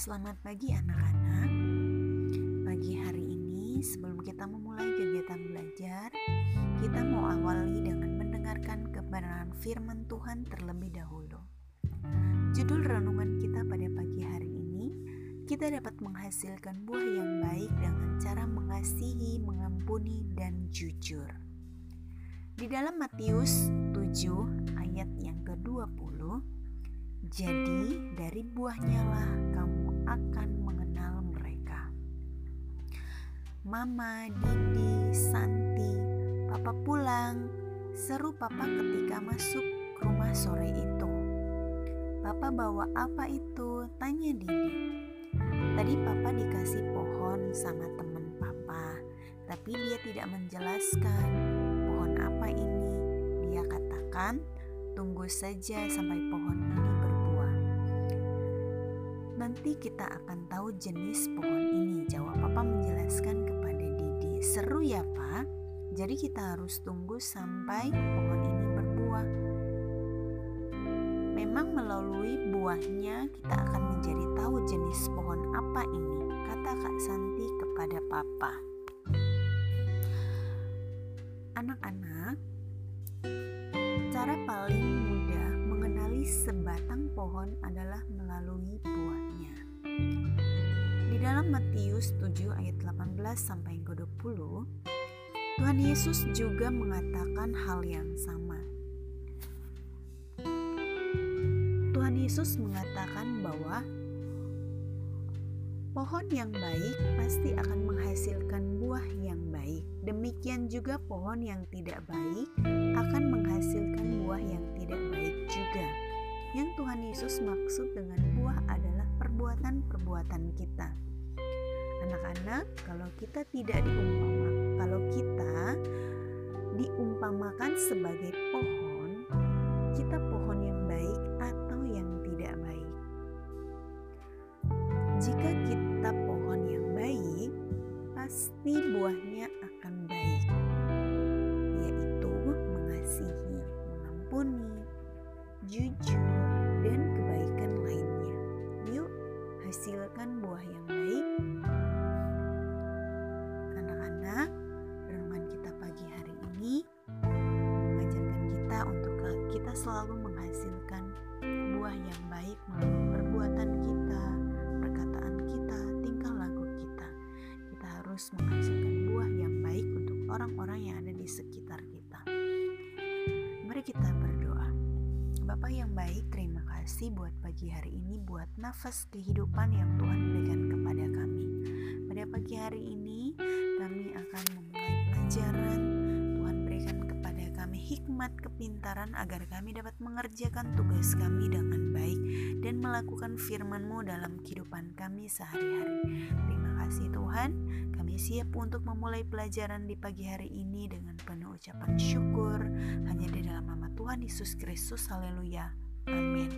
Selamat pagi anak-anak. Pagi hari ini sebelum kita memulai kegiatan belajar, kita mau awali dengan mendengarkan kebenaran firman Tuhan terlebih dahulu. Judul renungan kita pada pagi hari ini, kita dapat menghasilkan buah yang baik dengan cara mengasihi, mengampuni, dan jujur. Di dalam Matius 7 ayat yang ke-20, jadi dari buahnya lah kamu akan mengenal mereka. Mama, Didi, Santi, Papa pulang, seru Papa ketika masuk rumah sore itu. Papa bawa apa itu? Tanya Didi. Tadi Papa dikasih pohon sama teman Papa, tapi dia tidak menjelaskan pohon apa ini. Dia katakan, tunggu saja sampai pohon ini Nanti kita akan tahu jenis pohon ini, jawab papa menjelaskan kepada Didi. Seru ya pak? Jadi kita harus tunggu sampai pohon ini berbuah. Memang melalui buahnya kita akan menjadi tahu jenis pohon apa ini, kata Kak Santi kepada papa. Anak-anak, cara paling mudah sebatang pohon adalah melalui buah dalam Matius 7 ayat 18 sampai ke 20, Tuhan Yesus juga mengatakan hal yang sama. Tuhan Yesus mengatakan bahwa pohon yang baik pasti akan menghasilkan buah yang baik. Demikian juga pohon yang tidak baik akan menghasilkan Yesus maksud dengan buah adalah perbuatan-perbuatan kita. Anak-anak kalau kita tidak diumpama kalau kita diumpamakan sebagai pohon kita pohon yang baik atau yang tidak baik? Jika kita pohon yang baik pasti buahnya akan hasilkan buah yang baik kita selalu menghasilkan buah yang baik melalui perbuatan kita, perkataan kita, tingkah laku kita. Kita harus menghasilkan buah yang baik untuk orang-orang yang ada kasih buat pagi hari ini, buat nafas kehidupan yang Tuhan berikan kepada kami. Pada pagi hari ini, kami akan memulai pelajaran hikmat kepintaran agar kami dapat mengerjakan tugas kami dengan baik dan melakukan firman-Mu dalam kehidupan kami sehari-hari. Terima kasih Tuhan, kami siap untuk memulai pelajaran di pagi hari ini dengan penuh ucapan syukur hanya di dalam nama Tuhan Yesus Kristus. Haleluya. Amin.